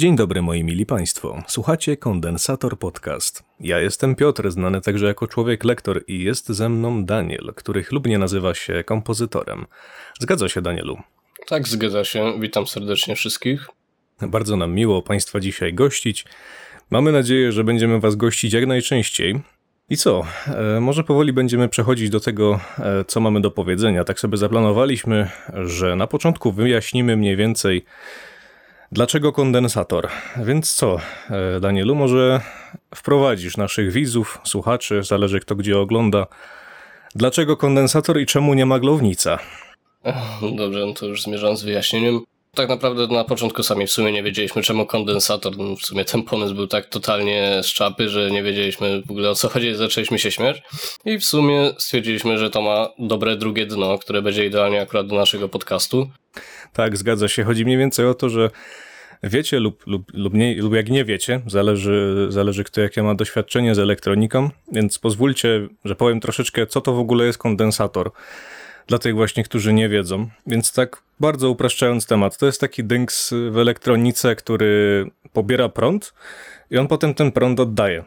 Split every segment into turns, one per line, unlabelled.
Dzień dobry moi mili Państwo. Słuchacie Kondensator Podcast. Ja jestem Piotr, znany także jako człowiek lektor i jest ze mną Daniel, który chlubnie nazywa się kompozytorem. Zgadza się Danielu?
Tak, zgadza się. Witam serdecznie wszystkich.
Bardzo nam miło Państwa dzisiaj gościć. Mamy nadzieję, że będziemy Was gościć jak najczęściej. I co? E, może powoli będziemy przechodzić do tego, e, co mamy do powiedzenia. Tak sobie zaplanowaliśmy, że na początku wyjaśnimy mniej więcej, dlaczego kondensator. Więc co, e, Danielu, może wprowadzisz naszych widzów, słuchaczy, zależy kto gdzie ogląda. Dlaczego kondensator i czemu nie ma glownica?
Dobrze, no to już zmierzam z wyjaśnieniem. Tak naprawdę na początku sami w sumie nie wiedzieliśmy czemu kondensator. No w sumie ten pomysł był tak totalnie z czapy, że nie wiedzieliśmy w ogóle o co chodzi, zaczęliśmy się śmiać. I w sumie stwierdziliśmy, że to ma dobre drugie dno, które będzie idealnie akurat do naszego podcastu.
Tak, zgadza się. Chodzi mniej więcej o to, że wiecie lub, lub, lub, nie, lub jak nie wiecie, zależy, zależy kto jakie ma doświadczenie z elektroniką, więc pozwólcie, że powiem troszeczkę, co to w ogóle jest kondensator dla tych właśnie, którzy nie wiedzą. Więc tak bardzo upraszczając temat, to jest taki dynks w elektronice, który pobiera prąd i on potem ten prąd oddaje.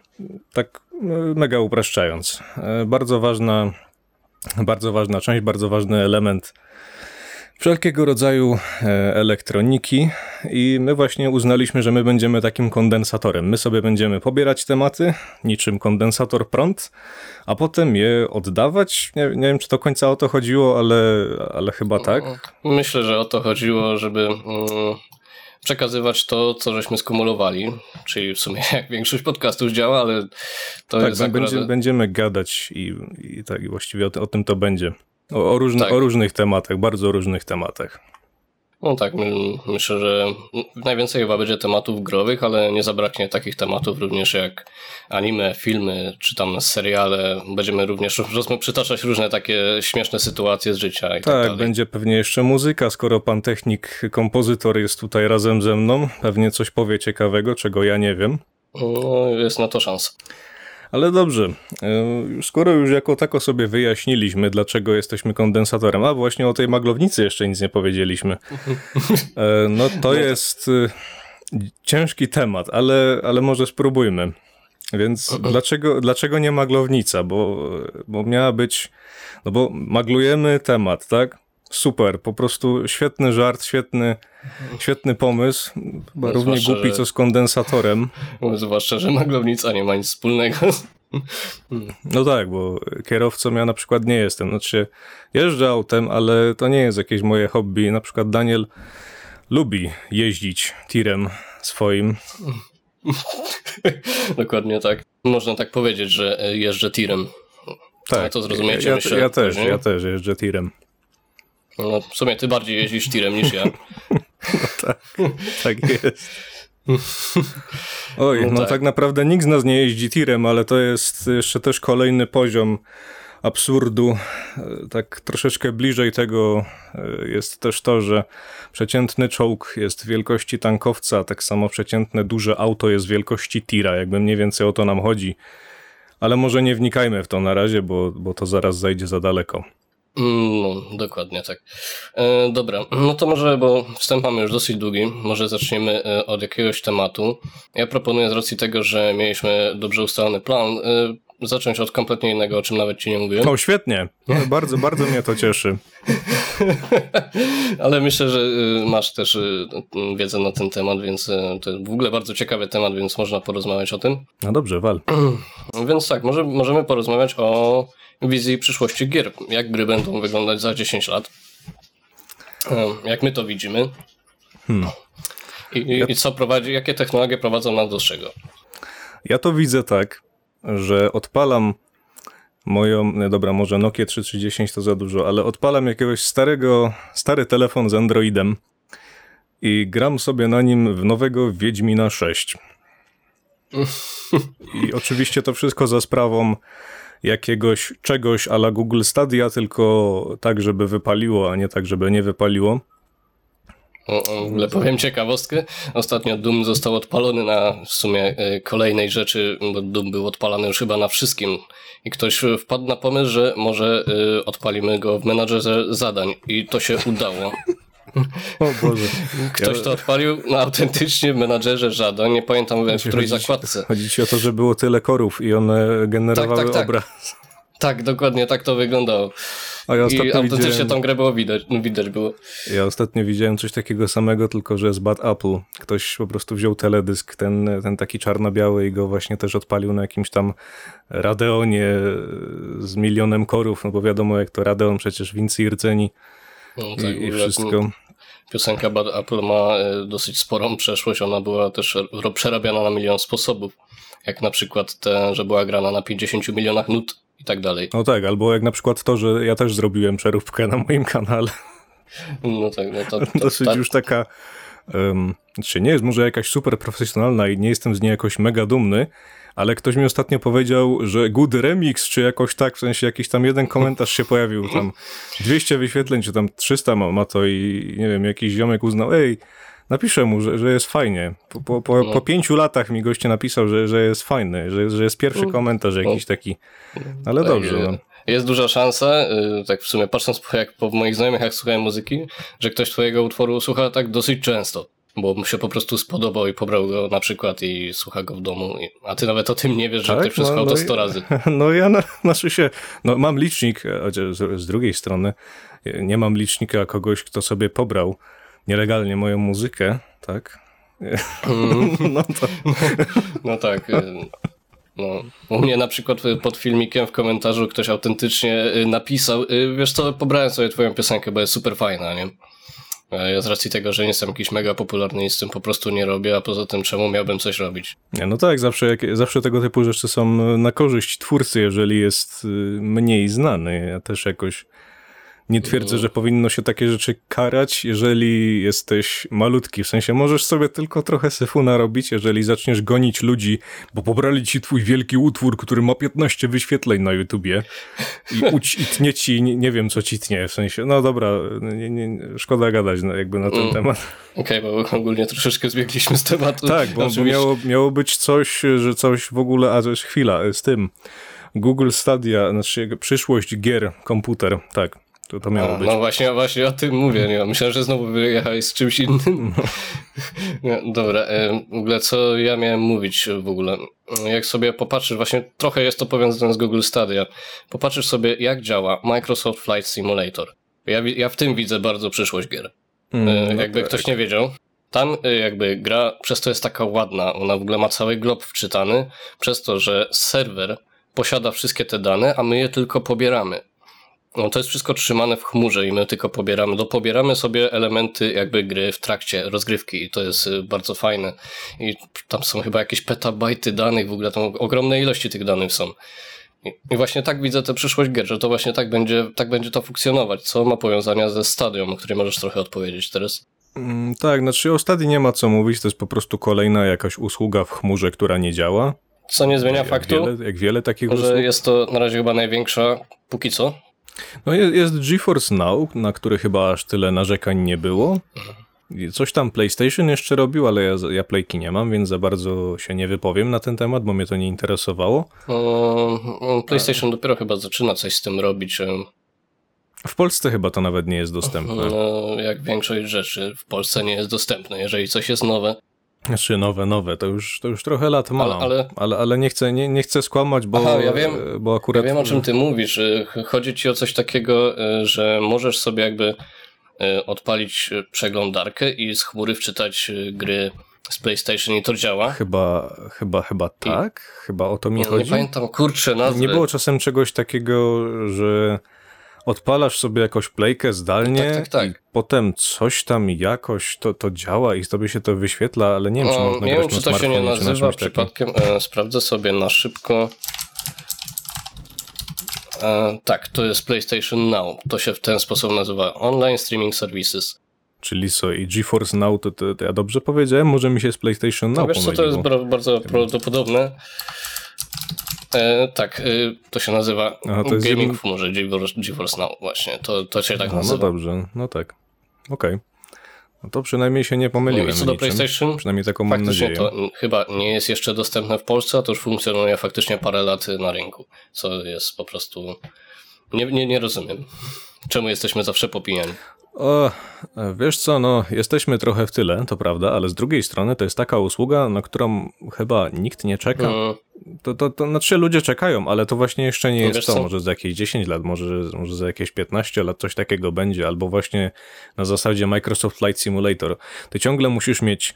Tak no, mega upraszczając. E, bardzo ważna, bardzo ważna część, bardzo ważny element wszelkiego rodzaju e, elektroniki i my właśnie uznaliśmy, że my będziemy takim kondensatorem. My sobie będziemy pobierać tematy, niczym kondensator prąd, a potem je oddawać. Nie, nie wiem, czy do końca o to chodziło, ale, ale chyba tak.
Myślę, że o to chodziło, żeby mm, przekazywać to, co żeśmy skumulowali, czyli w sumie jak większość podcastów działa, ale to
tak,
jest akurat...
będziemy gadać i, i tak i właściwie o, o tym to będzie. O, o, różny,
Tak.
o różnych tematach, bardzo różnych tematach.
No tak, my, myślę, że najwięcej chyba będzie tematów growych, ale nie zabraknie takich tematów również jak anime, filmy, czy tam seriale. Będziemy również przytaczać różne takie śmieszne sytuacje z życia i tak,
Tak, będzie pewnie jeszcze muzyka, skoro pan technik, kompozytor jest tutaj razem ze mną. Pewnie coś powie ciekawego, czego ja nie wiem.
No, jest na to szansa.
Ale dobrze, e, skoro już jako tako sobie wyjaśniliśmy, dlaczego jesteśmy kondensatorem, a właśnie o tej maglownicy jeszcze nic nie powiedzieliśmy, E, no to jest e, ciężki temat, ale, ale może spróbujmy. Więc dlaczego, dlaczego nie maglownica? Bo, bo miała być, no bo maglujemy temat, tak? Super, po prostu świetny żart, świetny, świetny pomysł, chyba
No,
równie głupi
że-
co z kondensatorem.
Zwłaszcza, że maglownica nie ma nic wspólnego.
No tak, bo kierowcą ja na przykład nie jestem. Znaczy, jeżdżę autem, ale to nie jest jakieś moje hobby. Na przykład Daniel lubi jeździć tirem swoim.
Dokładnie tak. Można tak powiedzieć, że e, jeżdżę tirem.
Tak,
No to zrozumiecie,
ja,
myślę,
ja też,
później.
ja też jeżdżę tirem.
No, w sumie ty bardziej jeździsz tirem niż ja.
Tak jest. Oj,
No
no,
tak.
tak. naprawdę nikt z nas nie jeździ tirem, ale to jest jeszcze też kolejny poziom absurdu. Tak troszeczkę bliżej tego e, jest też to, że przeciętny czołg jest wielkości tankowca, tak samo przeciętne duże auto jest wielkości tira, jakby mniej więcej o to nam chodzi. Ale może nie wnikajmy w to na razie, bo, bo to zaraz zajdzie za daleko.
Mm, No, dokładnie tak. E, dobra, no to może, bo wstęp mamy już dosyć długi, może zaczniemy e, od jakiegoś tematu. Ja proponuję z racji tego, że mieliśmy dobrze ustalony plan, e, zacząć od kompletnie innego, o czym nawet ci nie mówiłem.
O, świetnie. No, bardzo, bardzo mnie to cieszy.
Ale myślę, że y, masz też y, wiedzę na ten temat, więc to jest w ogóle bardzo ciekawy temat, więc można porozmawiać o tym.
No dobrze, wal.
Więc tak, może, możemy porozmawiać o wizji przyszłości gier. Jak gry będą wyglądać za 10 lat. Jak my to widzimy. I, i, I co prowadzi, jakie technologie prowadzą nas do czego?
Ja to widzę tak, że odpalam moją, nie, dobra, może Nokia 3310 to za dużo, ale odpalam jakiegoś starego, stary telefon z Androidem i gram sobie na nim w nowego Wiedźmina 6. I oczywiście to wszystko za sprawą jakiegoś czegoś ala Google Stadia, tylko tak, żeby wypaliło, a nie tak, żeby nie wypaliło.
O, o, w ogóle powiem ciekawostkę. Ostatnio Doom został odpalony na w sumie y, kolejnej rzeczy, bo Doom był odpalany już chyba na wszystkim. I ktoś wpadł na pomysł, że może y, odpalimy go w menadżerze zadań. I to się udało.
O Boże.
Ktoś to odpalił na autentycznie menadżerze Żado, nie pamiętam w której zakładce.
Chodzi ci o to, że było tyle korów i one generowały
Tak, tak, tak.
obraz.
Tak, dokładnie tak to wyglądało.
A ja
I
ostatnio,
autentycznie
widziałem,
tą grę było widać, widać było.
ja ostatnio widziałem coś takiego samego, tylko że z Bad Apple. Ktoś po prostu wziął teledysk, ten, ten taki czarno-biały i go właśnie też odpalił na jakimś tam Radeonie z milionem korów, no bo wiadomo jak to Radeon przecież wincy i rdzeni
No, tak,
i, i
w
wszystko.
Piosenka Bad Apple ma e, dosyć sporą przeszłość, ona była też przerabiana na milion sposobów. Jak na przykład te, że była grana na 50 milionach nut i tak dalej.
No tak, albo jak na przykład to, że ja też zrobiłem przeróbkę na moim kanale.
No tak, no to, to,
dosyć
tak,
już taka. Um, znaczy nie jest może jakaś super profesjonalna i nie jestem z niej jakoś mega dumny, ale ktoś mi ostatnio powiedział, że good remix, czy jakoś tak, w sensie jakiś tam jeden komentarz się pojawił, tam 200 wyświetleń, czy tam 300 ma, ma to i nie wiem, jakiś ziomek uznał, ej, napiszę mu, że, że jest fajnie. Po, po, po,
No.
po pięciu latach mi goście napisał, że, że jest fajny, że, że jest pierwszy komentarz jakiś taki, ale dobrze. No.
Jest duża szansa, y, tak w sumie patrząc po, jak po moich znajomych, jak słuchałem muzyki, że ktoś twojego utworu słucha tak dosyć często. Bo mu się po prostu spodobał i pobrał go na przykład i słucha go w domu. A ty nawet o tym nie wiesz, że
Tak?
ktoś przesłuchał
No, no
to
i-
100 razy.
No ja na, znaczy się, no mam licznik, e, chociaż z, z drugiej strony e, nie mam licznika kogoś, kto sobie pobrał nielegalnie moją muzykę, tak? No to,
No tak. y, No. U mnie na przykład pod filmikiem w komentarzu ktoś autentycznie napisał, wiesz co, pobrałem sobie twoją piosenkę, bo jest super fajna, nie? A Ja z racji tego, że nie jestem jakiś mega popularny i z tym po prostu nie robię, a poza tym czemu miałbym coś robić?
nie, no tak, zawsze, jak, zawsze tego typu rzeczy są na korzyść twórcy, jeżeli jest y, mniej znany. Ja też jakoś nie twierdzę, że powinno się takie rzeczy karać, jeżeli jesteś malutki. W sensie możesz sobie tylko trochę syfu narobić, jeżeli zaczniesz gonić ludzi, bo pobrali ci twój wielki utwór, który ma 15 wyświetleń na YouTubie i, uć, i tnie ci, nie, nie wiem co ci tnie, w sensie, no dobra, nie, nie, szkoda gadać jakby na ten
Mm.
temat.
Okej, bo ogólnie troszeczkę zbiegliśmy z tematu.
Tak, bo, bo miało, miało być coś, że coś w ogóle, a to jest chwila, z tym, Google Stadia, znaczy przyszłość gier, komputer, tak, to, to miało
A,
być.
No właśnie, właśnie o tym mówię. Nie? Myślałem, że znowu wyjechałeś z czymś innym.
No.
Dobra, w ogóle co ja miałem mówić w ogóle? Jak sobie popatrzysz, właśnie trochę jest to powiązane z Google Stadia. Popatrzysz sobie, jak działa Microsoft Flight Simulator. Ja, ja w tym widzę bardzo przyszłość gier.
Mm,
E,
no
jakby
tak.
ktoś nie wiedział. Tam e, jakby gra przez to jest taka ładna, ona w ogóle ma cały glob wczytany, przez to, że serwer posiada wszystkie te dane, a my je tylko pobieramy. No to jest wszystko trzymane w chmurze i my tylko pobieramy. Dopobieramy sobie elementy jakby gry w trakcie rozgrywki i to jest y, bardzo fajne. I tam są chyba jakieś petabajty danych, w ogóle tam ogromne ilości tych danych są. I, właśnie tak widzę tę przyszłość gier, że to właśnie tak będzie, tak będzie to funkcjonować. Co ma powiązania ze stadium, o której możesz trochę odpowiedzieć teraz?
Mm, Tak, znaczy o Stadii nie ma co mówić, to jest po prostu kolejna jakaś usługa w chmurze, która nie działa.
Co nie zmienia
jak
faktu,
Wiele, jak wiele takich usług.
że jest to na razie chyba największa, póki co.
No jest, jest GeForce Now, na który chyba aż tyle narzekań nie było. Coś tam PlayStation jeszcze robił, ale ja, ja Playki nie mam, więc za bardzo się nie wypowiem na ten temat, bo mnie to nie interesowało.
No, PlayStation dopiero chyba zaczyna coś z tym robić.
W Polsce chyba to nawet nie jest dostępne.
No, jak większość rzeczy w Polsce nie jest dostępne. Jeżeli coś jest nowe,
Znaczy nowe, nowe, to już, to już trochę lat ma.
Ale- ale-
ale, ale nie, chcę, nie, nie chcę skłamać, bo,
Aha, ja wiem.
bo
ja
akurat...
wiem o czym ty mówisz. y, ch- Chodzi ci o coś takiego, y, że możesz sobie jakby y, odpalić przeglądarkę i z chmury wczytać gry z PlayStation i to działa.
Chyba, chyba, chyba tak? Chyba o to mi
Nie
chodzi?
pamiętam, kurczę, nazwy.
Nie było czasem czegoś takiego, że odpalasz sobie jakąś playkę zdalnie
Tak, tak, tak.
i potem coś tam jakoś to, to działa i tobie się to wyświetla, ale nie wiem, czy można
nie
grać
wiem, czy to się nie nazywa przypadkiem. E, sprawdzę sobie na szybko. E, tak, to jest PlayStation Now. To się w ten sposób nazywa Online Streaming Services.
Czyli co, i GeForce Now, to, to, to ja dobrze powiedziałem? Może mi się z PlayStation Now
No wiesz co, to jest bardzo prawdopodobne. E, tak, e, to się nazywa
Aha, to jest
Gaming
jeden-
w chmurze, GeForce, Now właśnie. To, to się tak
Aha, no
nazywa.
dobrze, no tak. Okej. No to przynajmniej się nie pomyliłem
No i co do
niczym.
PlayStation,
Przynajmniej taką mam nadzieję.
to chyba nie jest jeszcze dostępne w Polsce, a to już funkcjonuje faktycznie parę lat na rynku, co jest po prostu... Nie, nie, nie rozumiem. Czemu jesteśmy zawsze popijani?
O, wiesz co, no jesteśmy trochę w tyle, to prawda, ale z drugiej strony to jest taka usługa, na którą chyba nikt nie czeka.
Mm,
To, to, to znaczy ludzie czekają, ale to właśnie jeszcze nie
No
jest to.
co?
Może za jakieś 10 lat, może, może za jakieś 15 lat coś takiego będzie, albo właśnie na zasadzie Microsoft Flight Simulator. Ty ciągle musisz mieć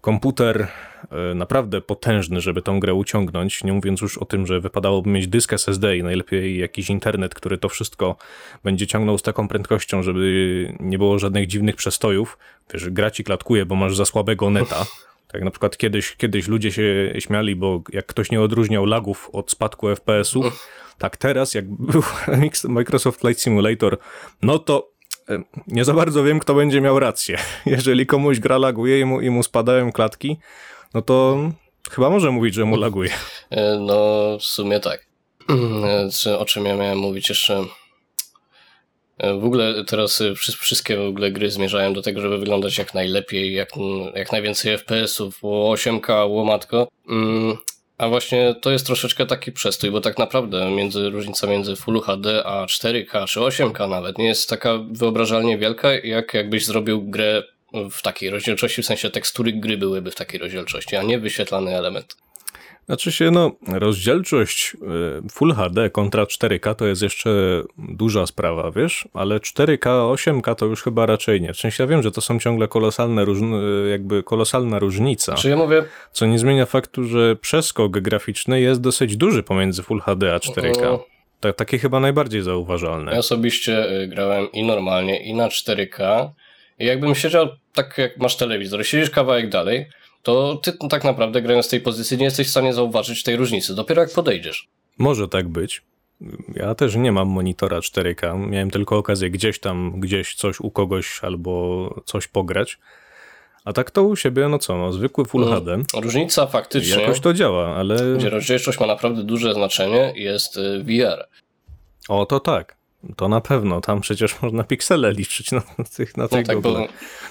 komputer e, naprawdę potężny, żeby tą grę uciągnąć, nie mówiąc już o tym, że wypadałoby mieć dysk SSD i najlepiej jakiś internet, który to wszystko będzie ciągnął z taką prędkością, żeby nie było żadnych dziwnych przestojów. Wiesz, gra ci klatkuje, bo masz za słabego neta. Tak na przykład kiedyś, kiedyś ludzie się śmiali, bo jak ktoś nie odróżniał lagów od spadku FPS-ów, tak teraz jak był Microsoft Flight Simulator, no to nie za bardzo wiem, kto będzie miał rację. Jeżeli komuś gra laguje i mu, i mu spadają klatki, no to chyba może mówić, że mu laguje.
e, no, w sumie tak. E, o czym ja miałem mówić jeszcze? E, W ogóle teraz wszy- wszystkie w ogóle gry zmierzają do tego, żeby wyglądać jak najlepiej, jak, jak najwięcej FPS-ów, było 8K, łomatko. A właśnie to jest troszeczkę taki przestój, bo tak naprawdę między, różnica między Full HD a 4K czy 8K nawet nie jest taka wyobrażalnie wielka, jak jakbyś zrobił grę w takiej rozdzielczości, w sensie tekstury gry byłyby w takiej rozdzielczości, a nie wyświetlany element.
Znaczy się, no, rozdzielczość y, Full HD kontra 4K to jest jeszcze duża sprawa, wiesz? Ale 4K, 8K to już chyba raczej nie. W sensie ja wiem, że to są ciągle kolosalne, y, jakby kolosalna różnica,
Czy ja mówię,
co nie zmienia faktu, że przeskok graficzny jest dosyć duży pomiędzy Full HD a 4K.
O.
Ta, takie chyba najbardziej
Ja
zauważalne.
osobiście y, grałem i normalnie, i na 4K. I jakbym siedział tak jak masz telewizor, siedzisz kawałek dalej, to ty tak naprawdę grając z tej pozycji nie jesteś w stanie zauważyć tej różnicy. Dopiero jak podejdziesz.
Może tak być. Ja też nie mam monitora 4K. Miałem tylko okazję gdzieś tam, gdzieś coś u kogoś albo coś pograć. A tak to u siebie, no co, no, zwykły Full
Mm.
HD.
Różnica faktycznie,
Jakoś to działa, ale
gdzie rozdzielczość ma naprawdę duże znaczenie, jest y, VR.
o to tak. To na pewno, tam przecież można piksele liczyć na, tych, na
No
tych
tak, bo.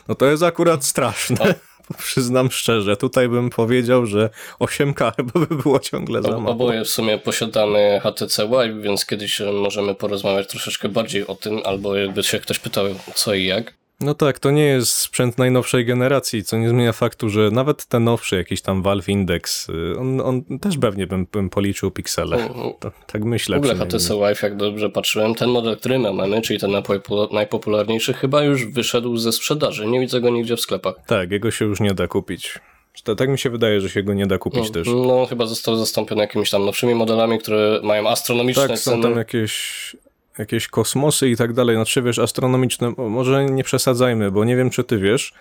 No to jest akurat straszne. Przyznam szczerze, tutaj bym powiedział, że 8K chyba by było ciągle za mało.
oboje w sumie posiadamy HTC Vive, więc kiedyś y, możemy porozmawiać troszeczkę bardziej o tym, albo jakby się ktoś pytał co i jak.
No tak, to nie jest sprzęt najnowszej generacji, co nie zmienia faktu, że nawet ten nowszy, jakiś tam Valve Index, y, on, on też pewnie bym, bym policzył piksele. To, tak myślę
W ogóle. HTC Vive, jak dobrze patrzyłem, ten model, który my mamy, czyli ten najpopu- najpopularniejszy, chyba już wyszedł ze sprzedaży. Nie widzę go nigdzie w sklepach.
Tak, jego się już nie da kupić. To, tak mi się wydaje, że się go nie da kupić
No,
też.
no, chyba został zastąpiony jakimiś tam nowszymi modelami, które mają astronomiczne
Tak, są
ceny.
tam jakieś, jakieś kosmosy i tak dalej. Znaczy, wiesz, astronomiczne, może nie przesadzajmy, bo nie wiem, czy ty wiesz,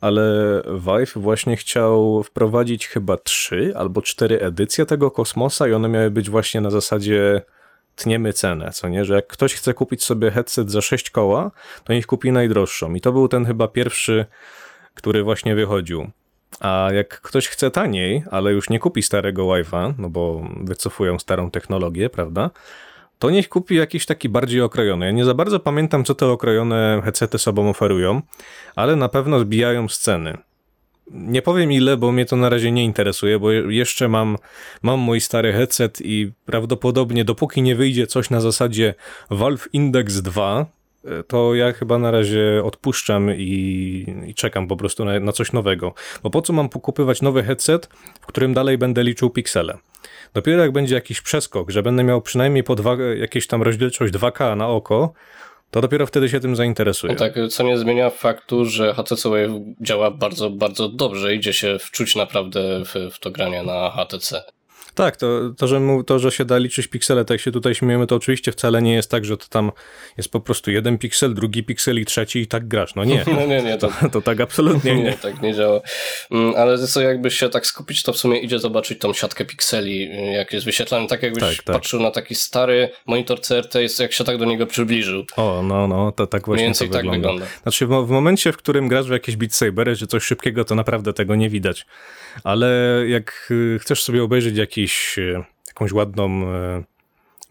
ale Vive właśnie chciał wprowadzić chyba trzy albo cztery edycje tego kosmosa i one miały być właśnie na zasadzie tniemy cenę, co nie? Że jak ktoś chce kupić sobie headset za 6 koła, to niech kupi najdroższą. I to był ten chyba pierwszy, który właśnie wychodził. A jak ktoś chce taniej, ale już nie kupi starego Wi-Fi, no bo wycofują starą technologię, prawda? To niech kupi jakiś taki bardziej okrojony. Ja nie za bardzo pamiętam, co te okrojone headsety sobą oferują, ale na pewno zbijają z ceny. Nie powiem ile, bo mnie to na razie nie interesuje, bo je- jeszcze mam, mam mój stary headset i prawdopodobnie dopóki nie wyjdzie coś na zasadzie Valve Index 2, e, to ja chyba na razie odpuszczam i, i czekam po prostu na, na coś nowego. Bo po co mam pokupywać nowy headset, w którym dalej będę liczył piksele? Dopiero jak będzie jakiś przeskok, że będę miał przynajmniej po dwa, jakieś tam rozdzielczość 2K na oko, to dopiero wtedy się tym zainteresuję.
No tak, co nie zmienia faktu, że HTC Vive działa bardzo, bardzo dobrze. Idzie się wczuć naprawdę w, w to granie na HTC.
Tak, to, to, że mu, to, że się da liczyć piksele, tak się tutaj śmiejemy, to oczywiście wcale nie jest tak, że to tam jest po prostu jeden piksel, drugi piksel i trzeci i tak grasz. No nie,
No nie, nie, to,
to tak absolutnie
nie,
nie.
tak nie działa. Mm, Ale co jakby się tak skupić, to w sumie idzie zobaczyć tą siatkę pikseli, y, jak jest wyświetlany. Tak jakbyś
Tak, tak.
patrzył na taki stary monitor CRT, jest, jak się tak do niego przybliżył.
O, no, no, to tak
Mniej
właśnie
więcej
to
tak
wygląda.
wygląda.
Znaczy, w, w momencie, w którym grasz w jakieś Beat Sabery czy coś szybkiego, to naprawdę tego nie widać. Ale jak y, chcesz sobie obejrzeć jakiś, y, jakąś ładną y,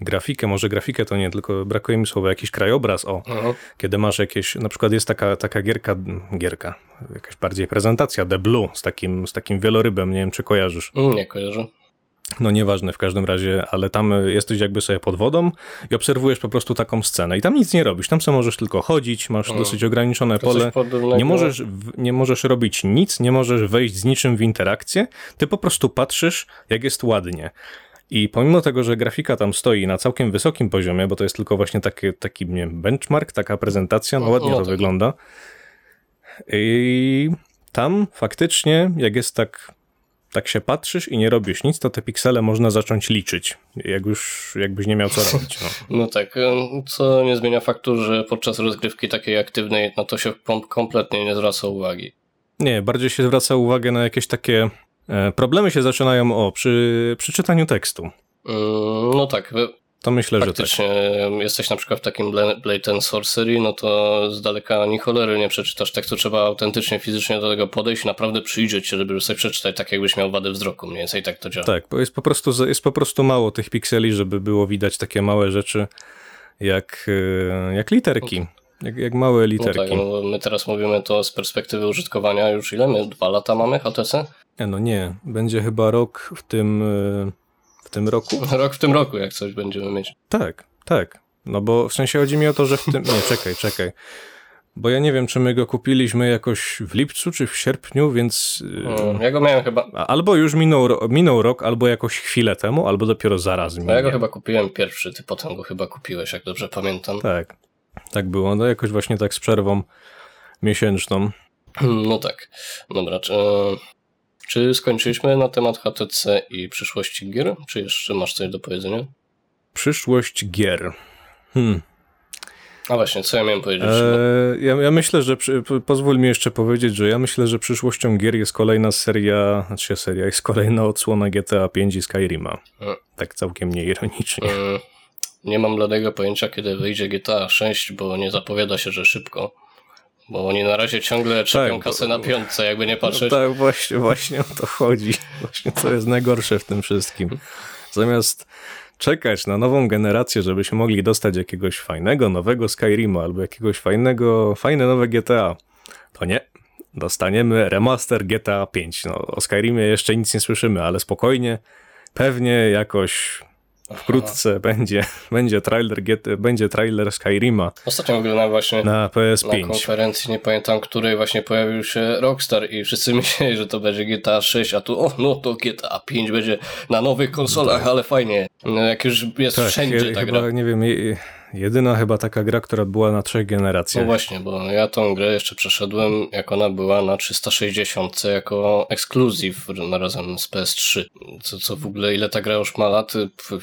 grafikę, może grafikę to nie, tylko brakuje mi słowa, jakiś krajobraz, o,
Mhm.
kiedy masz jakieś, na przykład jest taka, taka gierka, gierka, jakaś bardziej prezentacja, The Blue, z takim, z takim wielorybem, nie wiem, czy kojarzysz.
Nie kojarzę.
No nieważne w każdym razie, ale tam jesteś jakby sobie pod wodą i obserwujesz po prostu taką scenę i tam nic nie robisz, tam sobie możesz tylko chodzić, masz
Mm.
dosyć ograniczone
To
pole, nie możesz, nie możesz robić nic, nie możesz wejść z niczym w interakcję, ty po prostu patrzysz, jak jest ładnie. I pomimo tego, że grafika tam stoi na całkiem wysokim poziomie, bo to jest tylko właśnie taki, taki nie wiem, benchmark, taka prezentacja, no
No,
ładnie
no
to
tak.
wygląda. I tam faktycznie, jak jest tak, tak się patrzysz i nie robisz nic, to te piksele można zacząć liczyć, jak już jakbyś nie miał co robić. No.
No tak, co nie zmienia faktu, że podczas rozgrywki takiej aktywnej na to się kom- kompletnie nie zwraca uwagi.
Nie, bardziej się zwraca uwagę na jakieś takie e, problemy się zaczynają o przy, przy czytaniu tekstu.
Mm, No tak,
To myślę, że tak.
jesteś na przykład w takim Bla- Blade and Sorcery, no to z daleka ani cholery nie przeczytasz tekstu, trzeba autentycznie, fizycznie do tego podejść i naprawdę przyjrzeć się, żeby sobie przeczytać tak, jakbyś miał wadę wzroku, mniej więcej tak to działa.
Tak, bo jest po prostu, jest po prostu mało tych pikseli, żeby było widać takie małe rzeczy jak, e, jak literki. Jak, jak małe
No
literki.
tak, no my teraz mówimy to z perspektywy użytkowania już ile my? Dwa lata mamy HTC?
Nie, no nie, będzie chyba rok w tym, e, w tym roku.
Rok w tym roku, jak coś będziemy mieć.
Tak, tak. No bo w sensie chodzi mi o to, że w tym. Nie, czekaj, czekaj. Bo ja nie wiem, czy my go kupiliśmy jakoś w lipcu czy w sierpniu, więc.
Mm, Ja go miałem chyba,
Albo już minął, minął rok, albo jakoś chwilę temu, albo dopiero zaraz
no
minie.
ja go chyba kupiłem pierwszy, ty potem go chyba kupiłeś, jak dobrze pamiętam.
Tak, tak było. No jakoś właśnie tak z przerwą miesięczną.
No tak. Dobra, czy, czy skończyliśmy na temat HTC i przyszłości gier? Czy jeszcze masz coś do powiedzenia?
Przyszłość gier. Hmm.
A właśnie, co ja miałem powiedzieć?
Eee, ja, ja myślę, że. Przy, po- pozwól mi jeszcze powiedzieć, że ja myślę, że przyszłością gier jest kolejna seria. Znaczy seria, jest kolejna odsłona GTA 5 i Skyrima.
Hmm.
Tak całkiem nieironicznie.
Mm, Nie mam bladego pojęcia, kiedy wyjdzie GTA 6, bo nie zapowiada się, że szybko. Bo oni na razie ciągle czepią
Tak,
kasę na piątce, jakby nie patrzeć.
Tak, właśnie, właśnie o to chodzi. Właśnie to jest najgorsze w tym wszystkim. Zamiast czekać na nową generację, żebyśmy mogli dostać jakiegoś fajnego, nowego Skyrima albo jakiegoś fajnego, fajne nowe GTA, to nie. Dostaniemy remaster GTA 5. No, o Skyrimie jeszcze nic nie słyszymy, ale spokojnie. Pewnie jakoś wkrótce będzie, będzie trailer będzie trailer Skyrima
Ostatnio oglądałem właśnie
na
na
PS5.
konferencji, nie pamiętam której, właśnie pojawił się Rockstar i wszyscy myśleli, że to będzie GTA 6, a tu o, no to GTA 5 będzie na nowych konsolach, ale fajnie. No, jak już jest wszędzie
je-
ta
chyba,
gra.
nie wiem, jedyna chyba taka gra, która była na trzech
No
generacjach.
właśnie, bo ja tą grę jeszcze przeszedłem, jak ona była na 360 jako ekskluzyw razem z PS3. Co, co w ogóle, ile ta gra już ma lat?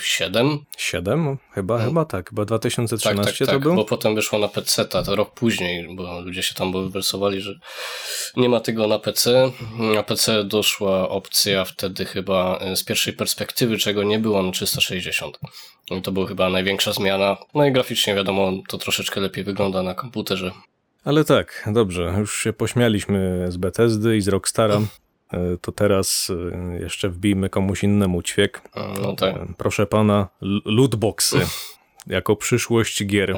7?
Siedem? Chyba,
No.
chyba tak. Chyba
Tak,
2013
tak,
to
tak,
był?
bo potem wyszło na PC, to rok później, bo ludzie się tam bulwersowali, że nie ma tego na PC. Na PC doszła opcja wtedy chyba z pierwszej perspektywy, czego nie było na 360. I to była chyba największa zmiana. No i graficznie wiadomo, to troszeczkę lepiej wygląda na komputerze.
Ale tak, dobrze. Już się pośmialiśmy z Bethesdy i z Rockstara. E, To teraz e, jeszcze wbijmy komuś innemu ćwiek.
No tak.
E, Proszę pana, lootboxy jako przyszłość gier.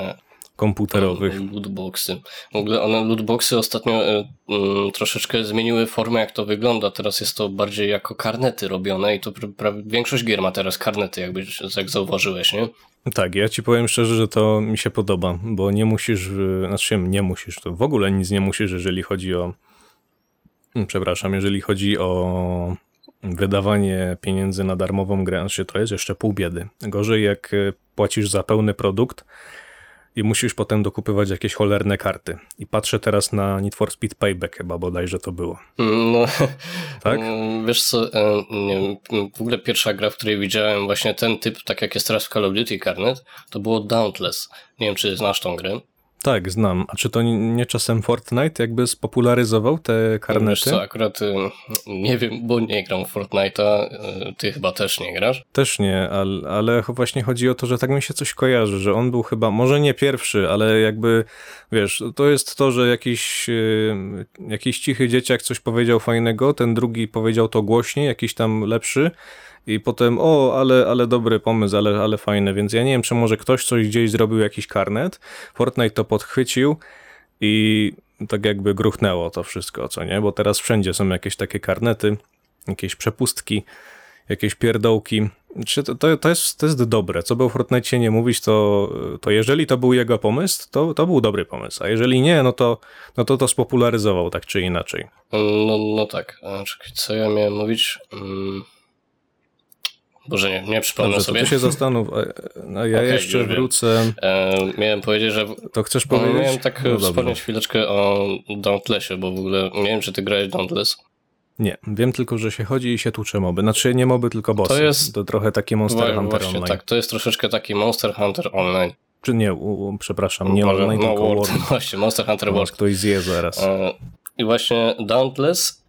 Komputerowych.
Lootboxy. W ogóle one, lootboxy ostatnio e, mm, troszeczkę zmieniły formę, jak to wygląda. Teraz jest to bardziej jako karnety robione i to pra, pra, większość gier ma teraz karnety, jakby, jak zauważyłeś, nie?
Tak, ja ci powiem szczerze, że to mi się podoba, bo nie musisz, e, znaczy nie musisz, to w ogóle nic nie musisz, jeżeli chodzi o, Mm, przepraszam, jeżeli chodzi o wydawanie pieniędzy na darmową grę, znaczy to jest jeszcze pół biedy. Gorzej jak e, płacisz za pełny produkt i musisz potem dokupywać jakieś cholerne karty. I patrzę teraz na Need for Speed Payback chyba bodajże to było.
No,
Tak?
wiesz co, e, nie w ogóle pierwsza gra, w której widziałem właśnie ten typ, tak jak jest teraz w Call of Duty Carnet, to było Dauntless. Nie wiem, czy znasz tą grę.
Tak, znam. A czy to nie czasem Fortnite jakby spopularyzował te
Wiesz
karnety?
co, akurat y, nie wiem, bo nie gram w Fortnite'a, y, ty chyba też nie grasz.
Też nie, ale, ale właśnie chodzi o to, że tak mi się coś kojarzy, że on był chyba, może nie pierwszy, ale jakby, wiesz, to jest to, że jakiś, yy, jakiś cichy dzieciak coś powiedział fajnego, ten drugi powiedział to głośniej, jakiś tam lepszy i potem, o, ale, ale dobry pomysł, ale, ale fajny, więc ja nie wiem, czy może ktoś coś gdzieś zrobił, jakiś karnet, Fortnite to podchwycił i tak jakby gruchnęło to wszystko, co nie, bo teraz wszędzie są jakieś takie karnety, jakieś przepustki, jakieś pierdołki. Czy to, to, to, jest, to jest dobre. Co by o Fortnite nie mówić, to, to jeżeli to był jego pomysł, to, to był dobry pomysł. A jeżeli nie, no to, no to to spopularyzował tak czy inaczej.
No, no tak. Czekaj, co ja miałem mówić? Mm. Boże, nie, nie przypomnę
Dobrze,
sobie.
to ty się zastanów. a- ja
Okej,
jeszcze wrócę.
E, miałem powiedzieć, że
To chcesz powiedzieć?
miałem tak
No
wspomnieć chwileczkę o Dauntlessie, bo w ogóle nie wiem, czy ty grałeś Dauntless.
Nie, wiem tylko, że się chodzi i się tłucze moby. Znaczy nie moby, tylko bossy.
To jest-
To trochę taki Monster Hunter
Właśnie
Online.
tak, to jest troszeczkę taki Monster Hunter Online.
Czy nie, u, u, przepraszam, nie
Może-
online,
no,
tylko
World.
World.
Właśnie, Monster Hunter World.
ktoś zje zaraz.
E, I właśnie Dauntless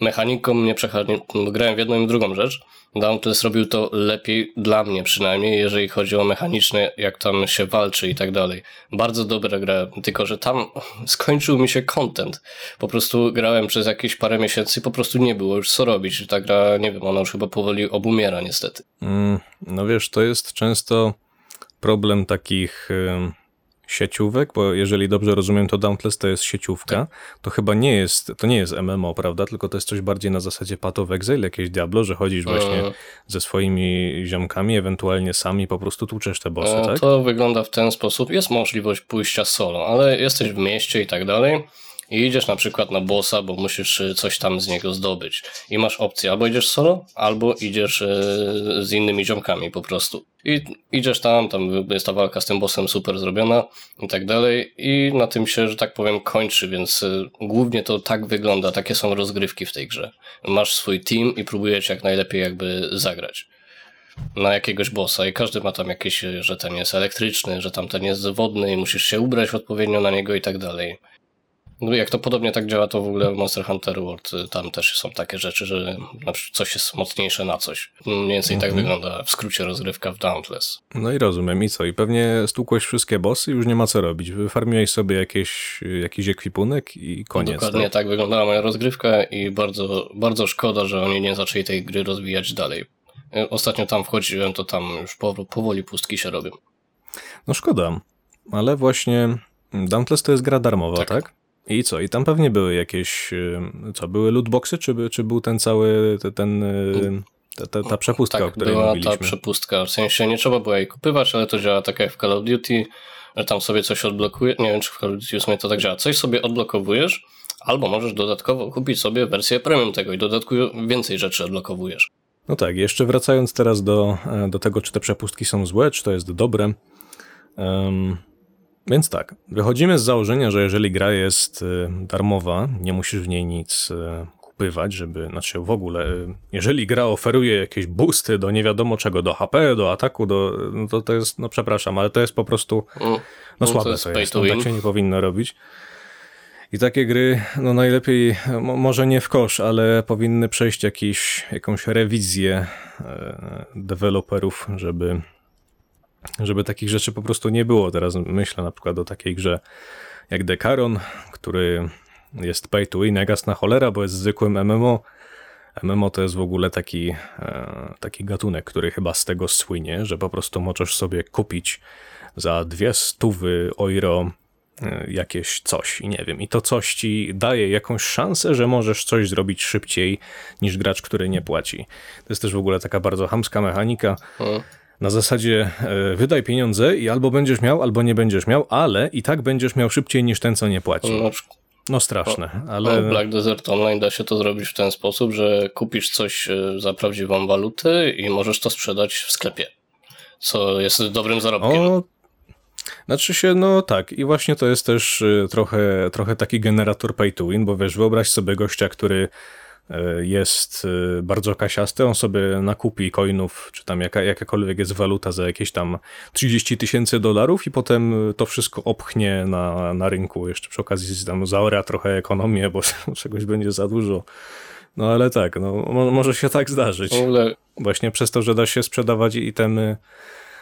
mechaniką mnie przechodzi, grałem w jedną i drugą rzecz. Dauntless robił to lepiej dla mnie przynajmniej, jeżeli chodzi o mechaniczne, jak tam się walczy i tak dalej. Bardzo dobra gra, tylko że tam skończył mi się content. Po prostu grałem przez jakieś parę miesięcy i po prostu nie było już co robić. Ta gra, nie wiem, ona już chyba powoli obumiera niestety.
Mm, no wiesz, to jest często problem takich ym, sieciówek, bo jeżeli dobrze rozumiem, to Dauntless to jest sieciówka, to chyba nie jest, to nie jest MMO, prawda? Tylko to jest coś bardziej na zasadzie Path of Exile, jakieś Diablo, że chodzisz właśnie
E,
ze swoimi ziomkami, ewentualnie sami po prostu tłuczesz te bossy,
E,
tak?
To wygląda w ten sposób. Jest możliwość pójścia solo, ale jesteś w mieście i tak dalej. I idziesz na przykład na bossa, bo musisz e, coś tam z niego zdobyć. I masz opcję, albo idziesz solo, albo idziesz z innymi ziomkami po prostu. I idziesz tam, tam jest ta walka z tym bossem super zrobiona i tak dalej. I na tym się, że tak powiem, kończy, więc e, głównie to tak wygląda, takie są rozgrywki w tej grze. Masz swój team i próbujesz jak najlepiej jakby zagrać na jakiegoś bossa i każdy ma tam jakieś, że ten jest elektryczny, że tamten jest wodny i musisz się ubrać odpowiednio na niego i tak dalej. No jak to podobnie tak działa, to w ogóle w Monster Hunter World y, tam też są takie rzeczy, że coś jest mocniejsze na coś. Mniej więcej tak wygląda w skrócie rozgrywka w Dauntless.
No i rozumiem, i co? I pewnie stłukłeś wszystkie bossy, już nie ma co robić. Wyfarmiłeś sobie jakieś, jakiś ekwipunek i koniec.
Dokładnie
tak?
tak wyglądała moja rozgrywka i bardzo, bardzo szkoda, że oni nie zaczęli tej gry rozwijać dalej. Y, Ostatnio tam wchodziłem, to tam już powo- powoli pustki się robią.
No szkoda, ale właśnie Dauntless to jest gra darmowa, tak?
Tak.
I co? I tam pewnie były jakieś, co, były lootboxy, czy, czy był ten cały, te- ten, y, ta, ta, ta przepustka, o
tak,
której
była
mówiliśmy?
ta przepustka. W sensie nie trzeba było jej kupywać, ale to działa tak jak w Call of Duty, że tam sobie coś odblokuje. Nie wiem, czy w Call of Duty w sumie to tak działa. Coś sobie odblokowujesz, albo możesz dodatkowo kupić sobie wersję premium tego i dodatku więcej rzeczy odblokowujesz.
No tak, jeszcze wracając teraz do, e, do tego, czy te przepustki są złe, czy to jest dobre. Em, więc tak, wychodzimy z założenia, że jeżeli gra jest y, darmowa, nie musisz w niej nic y, kupywać, żeby, znaczy w ogóle, y, jeżeli gra oferuje jakieś boosty do nie wiadomo czego, do HP, do ataku, do, no to to jest, no przepraszam, ale to jest po prostu,
Mm.
no
to
słabe
jest
to jest,
to
no, tak
win.
się nie powinno robić. I takie gry, no najlepiej, mo, może nie w kosz, ale powinny przejść jakiś, jakąś rewizję e, deweloperów, żeby, żeby takich rzeczy po prostu nie było. Teraz myślę na przykład o takiej grze jak Decaron, który jest pay to win, jak jasna cholera, bo jest zwykłym MMO. MMO to jest w ogóle taki, e, taki gatunek, który chyba z tego słynie, że po prostu możesz sobie kupić za dwie stówy euro e, jakieś coś i nie wiem, i to coś ci daje jakąś szansę, że możesz coś zrobić szybciej niż gracz, który nie płaci. To jest też w ogóle taka bardzo chamska mechanika.
Mm.
Na zasadzie e, wydaj pieniądze i albo będziesz miał, albo nie będziesz miał, ale i tak będziesz miał szybciej niż ten, co nie płaci.
Przykład
No straszne,
no,
ale
Black Desert Online da się to zrobić w ten sposób, że kupisz coś e, za prawdziwą walutę i możesz to sprzedać w sklepie. Co jest dobrym zarobkiem.
o, znaczy się, no tak i właśnie to jest też y, trochę, trochę taki generator pay to win, bo wiesz, wyobraź sobie gościa, który jest y, bardzo kasiasty, on sobie nakupi coinów, czy tam jaka, jakakolwiek jest waluta za jakieś tam 30 tysięcy dolarów i potem to wszystko opchnie na, na rynku, jeszcze przy okazji tam zaora trochę ekonomię, bo czegoś będzie za dużo. No ale tak, no, mo- może się tak zdarzyć. Właśnie przez to, że da się sprzedawać itemy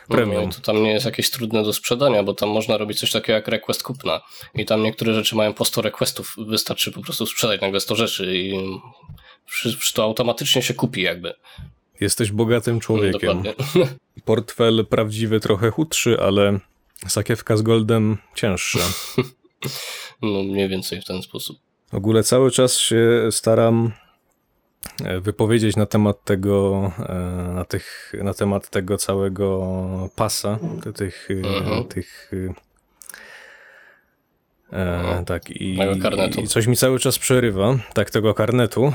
premium.
i to tam nie jest jakieś trudne do sprzedania, bo tam można robić coś takiego jak request kupna. I tam niektóre rzeczy mają po 100 requestów. Wystarczy po prostu sprzedać nagle 100 rzeczy i to automatycznie się kupi jakby.
Jesteś bogatym człowiekiem.
Dokładnie.
Portfel prawdziwy trochę chudszy, ale sakiewka z goldem cięższa.
No mniej więcej w ten sposób.
W ogóle cały czas się staram wypowiedzieć na temat tego, e, na, tych, na temat tego całego pasa, tych, e,
Mhm.
tych e, tak i, i coś mi cały czas przerywa, tak tego karnetu,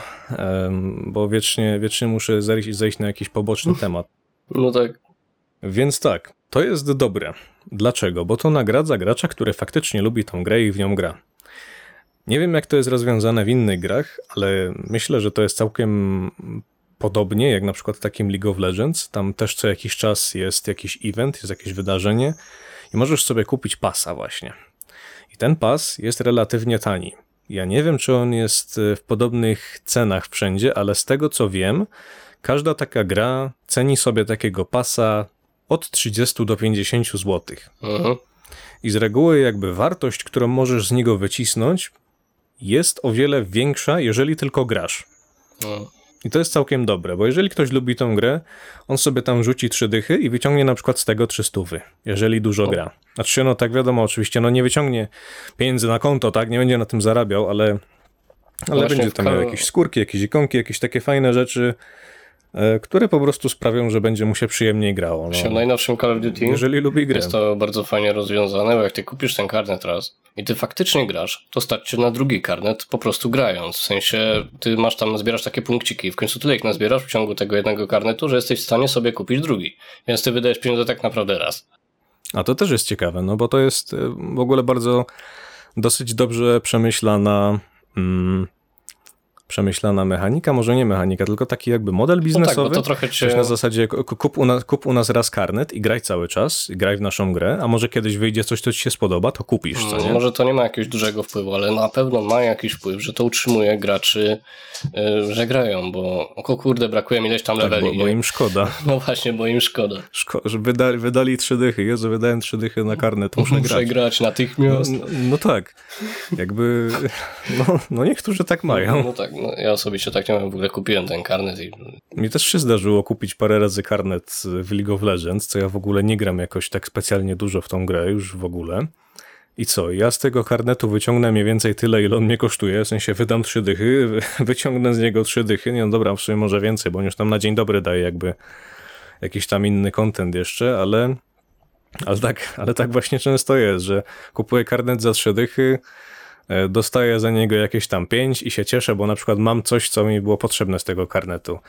bo wiecznie, wiecznie muszę zejść, zejść na jakiś poboczny temat.
No tak.
Więc tak, to jest dobre. Dlaczego? Bo to nagradza gracza, który faktycznie lubi tą grę i w nią gra. Nie wiem, jak to jest rozwiązane w innych grach, ale myślę, że to jest całkiem podobnie, jak na przykład w takim League of Legends. Tam też co jakiś czas jest jakiś event, jest jakieś wydarzenie i możesz sobie kupić pasa właśnie. I ten pas jest relatywnie tani. Ja nie wiem, czy on jest e, w podobnych cenach wszędzie, ale z tego co wiem, każda taka gra ceni sobie takiego pasa od 30 do 50 zł.
Mhm.
I z reguły jakby wartość, którą możesz z niego wycisnąć, jest o wiele większa, jeżeli tylko grasz.
No.
I to jest całkiem dobre, bo jeżeli ktoś lubi tą grę, on sobie tam rzuci trzy dychy i wyciągnie na przykład z tego 300, jeżeli dużo gra. Znaczy no tak wiadomo, oczywiście, no nie wyciągnie pieniędzy na konto, tak, nie będzie na tym zarabiał, ale, ale
Właśnie
będzie tam miał jakieś skórki, jakieś ikonki, jakieś takie fajne rzeczy, które po prostu sprawią, że będzie mu się przyjemniej grało.
Się w
No.
najnowszym Call of Duty
Jeżeli lubi grę.
jest to bardzo fajnie rozwiązane, bo jak ty kupisz ten karnet raz i ty faktycznie grasz, to starczy na drugi karnet po prostu grając. W sensie ty masz tam, zbierasz takie punkciki i w końcu tyle ich nazbierasz w ciągu tego jednego karnetu, że jesteś w stanie sobie kupić drugi. Więc ty wydajesz pieniądze tak naprawdę raz.
A to też jest ciekawe, no bo to jest e, w ogóle bardzo dosyć dobrze przemyślana mm, przemyślana mechanika, może nie mechanika, tylko taki jakby model
No tak,
biznesowy.
bo to trochę cię...
Coś na zasadzie ku- kup u, nas, kup u nas raz karnet i graj cały czas, i graj w naszą grę, a może kiedyś wyjdzie coś, co ci się spodoba, to kupisz, co nie?
Mm, Może to nie ma jakiegoś dużego wpływu, ale na pewno ma jakiś wpływ, że to utrzymuje graczy, y, że grają, bo o kurde, brakuje mi ileś tam
Tak,
leveli.
bo, bo
nie?
im szkoda.
No właśnie, bo im szkoda.
Szko- że wydali, wydali trzy dychy. Jezu, wydałem trzy dychy na karnet, muszę
Muszę
grać.
grać natychmiast.
No, no tak. Jakby, no, no niektórzy tak mają.
No tak, no, ja osobiście tak nie mam, w ogóle kupiłem ten karnet i
Mi też się zdarzyło kupić parę razy karnet w League of Legends, co ja w ogóle nie gram jakoś tak specjalnie dużo w tą grę, już w ogóle. I co, ja z tego karnetu wyciągnę mniej więcej tyle, ile on mnie kosztuje, w sensie wydam trzy dychy, wy- wyciągnę z niego trzy dychy, nie no dobra, w sumie może więcej, bo on już tam na dzień dobry daje jakby jakiś tam inny content jeszcze, ale, ale, tak, ale tak właśnie często jest, że kupuję karnet za trzy dychy, dostaję za niego jakieś tam pięć i się cieszę, bo na przykład mam coś, co mi było potrzebne z tego karnetu,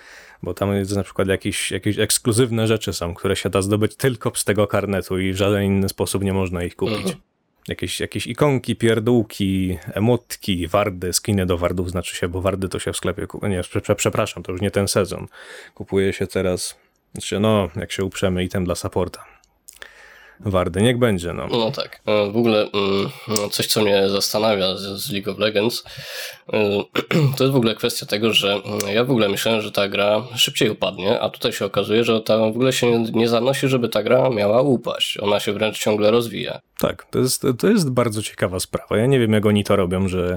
bo tam jest na przykład jakieś, jakieś ekskluzywne rzeczy są, które się da zdobyć tylko z tego karnetu i w żaden inny sposób nie można ich kupić.
Mhm.
Jakieś, jakieś ikonki, pierdółki, emotki, wardy, skiny do wardów znaczy się, bo wardy to się w sklepie kupuje. Nie, prze, prze, przepraszam, to już nie ten sezon. Kupuje się teraz, znaczy no, jak się uprzemy, item dla supporta. Wardy, niech będzie, no.
No tak. E, W ogóle mm, no, coś, co mnie zastanawia z, League of Legends, e, to jest w ogóle kwestia tego, że mm, ja w ogóle myślałem, że ta gra szybciej upadnie, a tutaj się okazuje, że ta w ogóle się nie- nie zanosi, żeby ta gra miała upaść. Ona się wręcz ciągle rozwija.
Tak, to jest, to jest bardzo ciekawa sprawa. Ja nie wiem, jak oni to robią, że